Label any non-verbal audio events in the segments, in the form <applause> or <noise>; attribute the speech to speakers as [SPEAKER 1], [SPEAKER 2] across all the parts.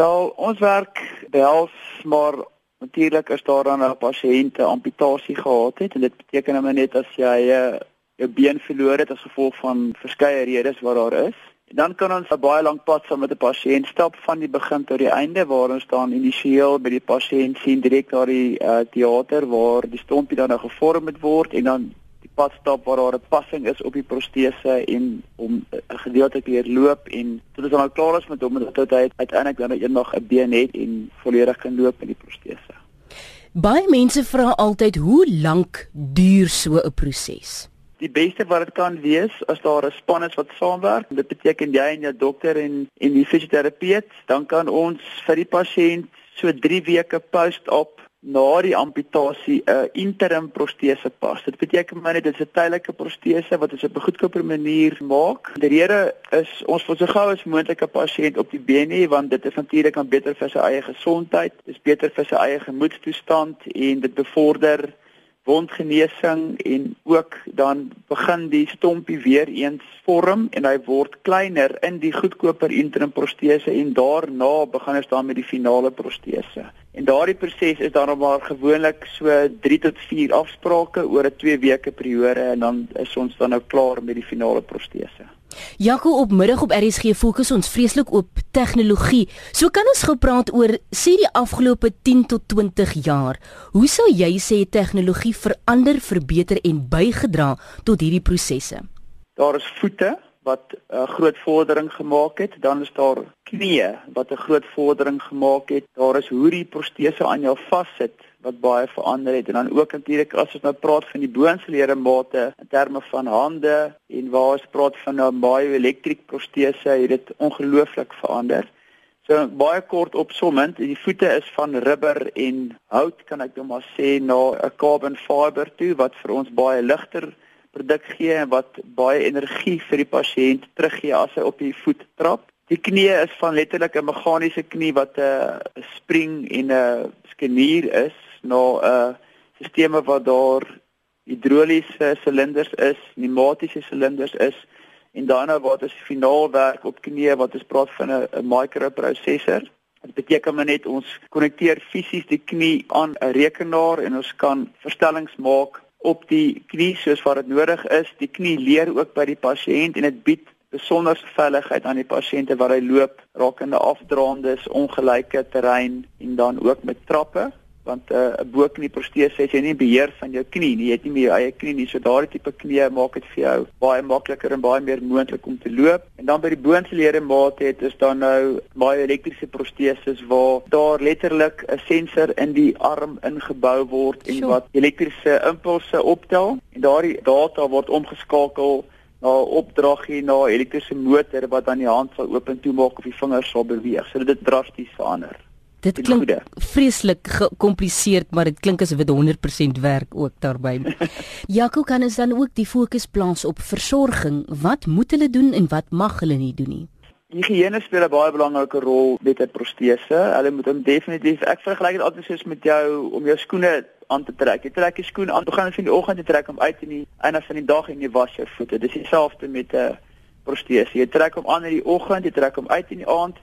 [SPEAKER 1] Wel, ons werk behels maar natuurlik is daar dan 'n pasiënt 'n amputasie gehad het en dit beteken nou net as jy 'n uh, jou been verloor het as gevolg van verskeie redes wat daar is. En dan kan ons 'n baie lank pad saam met 'n pasiënt stap van die begin tot die einde waar ons dan initieel by die pasiënt sien direk daar die uh, teater waar die stompie dan nou gevorm word en dan pad stap waar daar 'n passing is op die protese en om 'n gedeelte weer loop en tot ons dan nou klaar is met hom dat hy uiteindelik dan eendag 'n been het en volledig kan loop met die protese.
[SPEAKER 2] Baie mense vra altyd hoe lank duur so 'n proses?
[SPEAKER 1] die beste wat dit kan wees as daar 'n span is wat saamwerk. Dit beteken jy en jou dokter en en die fisioterapeut, dan kan ons vir die pasiënt so 3 weke post-op na die amputasie 'n interim protese pas. Dit beteken maar net dit is 'n tydelike protese wat ons op 'n goedkoper manier maak. Die rede is ons wil so gou as moontlik 'n pasiënt op die been hê want dit is natuurlik aan beter vir sy eie gesondheid, dis beter vir sy eie gemoedstoestand en dit bevorder wondgenesing en ook dan begin die stompie weer eens vorm en hy word kleiner in die goedkoper interim protese en daarna begin ons dan met die finale protese. En daardie proses is dan maar gewoonlik so 3 tot 4 afsprake oor 'n 2 weke periode en dan is ons dan nou klaar met die finale protese.
[SPEAKER 2] Jaco op middag op RSG fokus ons vreeslik op tegnologie. So kan ons gou praat oor sê die afgelope 10 tot 20 jaar. Hoe sou jy sê tegnologie verander, verbeter en bygedra tot hierdie prosesse?
[SPEAKER 1] Daar is voete wat 'n uh, groot vordering gemaak het, dan is daar knieë wat 'n groot vordering gemaak het. Daar is hoe die protese aan jou vassit wat baie verander het en dan ook natuurlik as ons nou praat van die boonslede mate in terme van hande en waar ons praat van nou baie elektriese protese het dit ongelooflik verander. So baie kort opsommend, die voete is van rubber en hout kan ek nou maar sê na 'n carbon fiber toe wat vir ons baie ligter produk gee wat baie energie vir die pasiënt teruggee as hy op die voet trap. Die knie is van letterlik 'n meganiese knie wat 'n spring en 'n skenier is na 'n uh, sisteme wat daar hidroliese silinders is, pneumatiese silinders is en daarna wat is finaal werk op knie wat ons praat van 'n microprosessor. Dit beteken maar net ons konnekteer fisies die knie aan 'n rekenaar en ons kan verstellings maak op die knie soos wat dit nodig is. Die knie leer ook by die pasiënt en dit bied besonderse veiligheid aan die pasiënte wat hy loop rakende afdraandes, ongelyke terrein en dan ook met trappe want 'n uh, 'n boknie protese het jy nie beheer van jou knie nie. Jy het nie meer jou eie knie nie. So daardie tipe knie maak dit vir jou baie makliker en baie meer moontlik om te loop. En dan by die boonselede mate het is daar nou baie elektriese proteses waar daar letterlik 'n sensor in die arm ingebou word en wat elektriese impulse optel en daardie data word omgeskakel na opdrag hier na elektriese motor wat dan die hand sal oop en toemaak of die vingers sal beweeg. So dit drasties verander.
[SPEAKER 2] Dit klink vreeslik gekompliseerd, maar dit klink asof dit 100% werk ook daarbey. <laughs> Jaco kan ons dan ook die fokus plaas op versorging. Wat moet hulle doen en wat mag hulle nie doen nie?
[SPEAKER 1] Higiëne speel 'n baie belangrike rol met 'n protese. Hulle moet hom definitief ek vergelyk dit altyd soos met jou om jou skoene aan te trek. Jy trek jou skoen aan, begin in die oggend te trek om uit in die einde van die dag en jy was jou voete. Dis dieselfde met 'n protese. Jy trek hom aan in die oggend, jy trek hom uit in die aand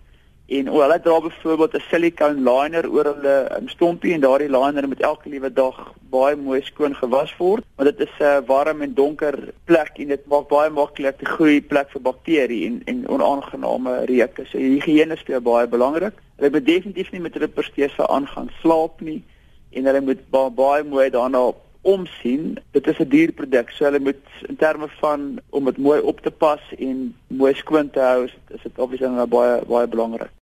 [SPEAKER 1] En o, hulle dra byvoorbeeld 'n silicone liner oor hulle um, stompie en daardie liner moet elke liewe dag baie mooi skoon gewas word, want dit is 'n uh, warm en donker plek en dit maak baie maklik 'n goeie plek vir bakterieë en en onaangename reuke. So higiëne speel baie belangrik. Hulle moet definitief nie met hulle protese aangaan slaap nie en hulle moet ba baie mooi daarna omsien. Dit is 'n duur produk, so hulle moet in terme van om dit mooi op te pas en mooi skoon te hou, is dit obviously nou baie baie belangrik.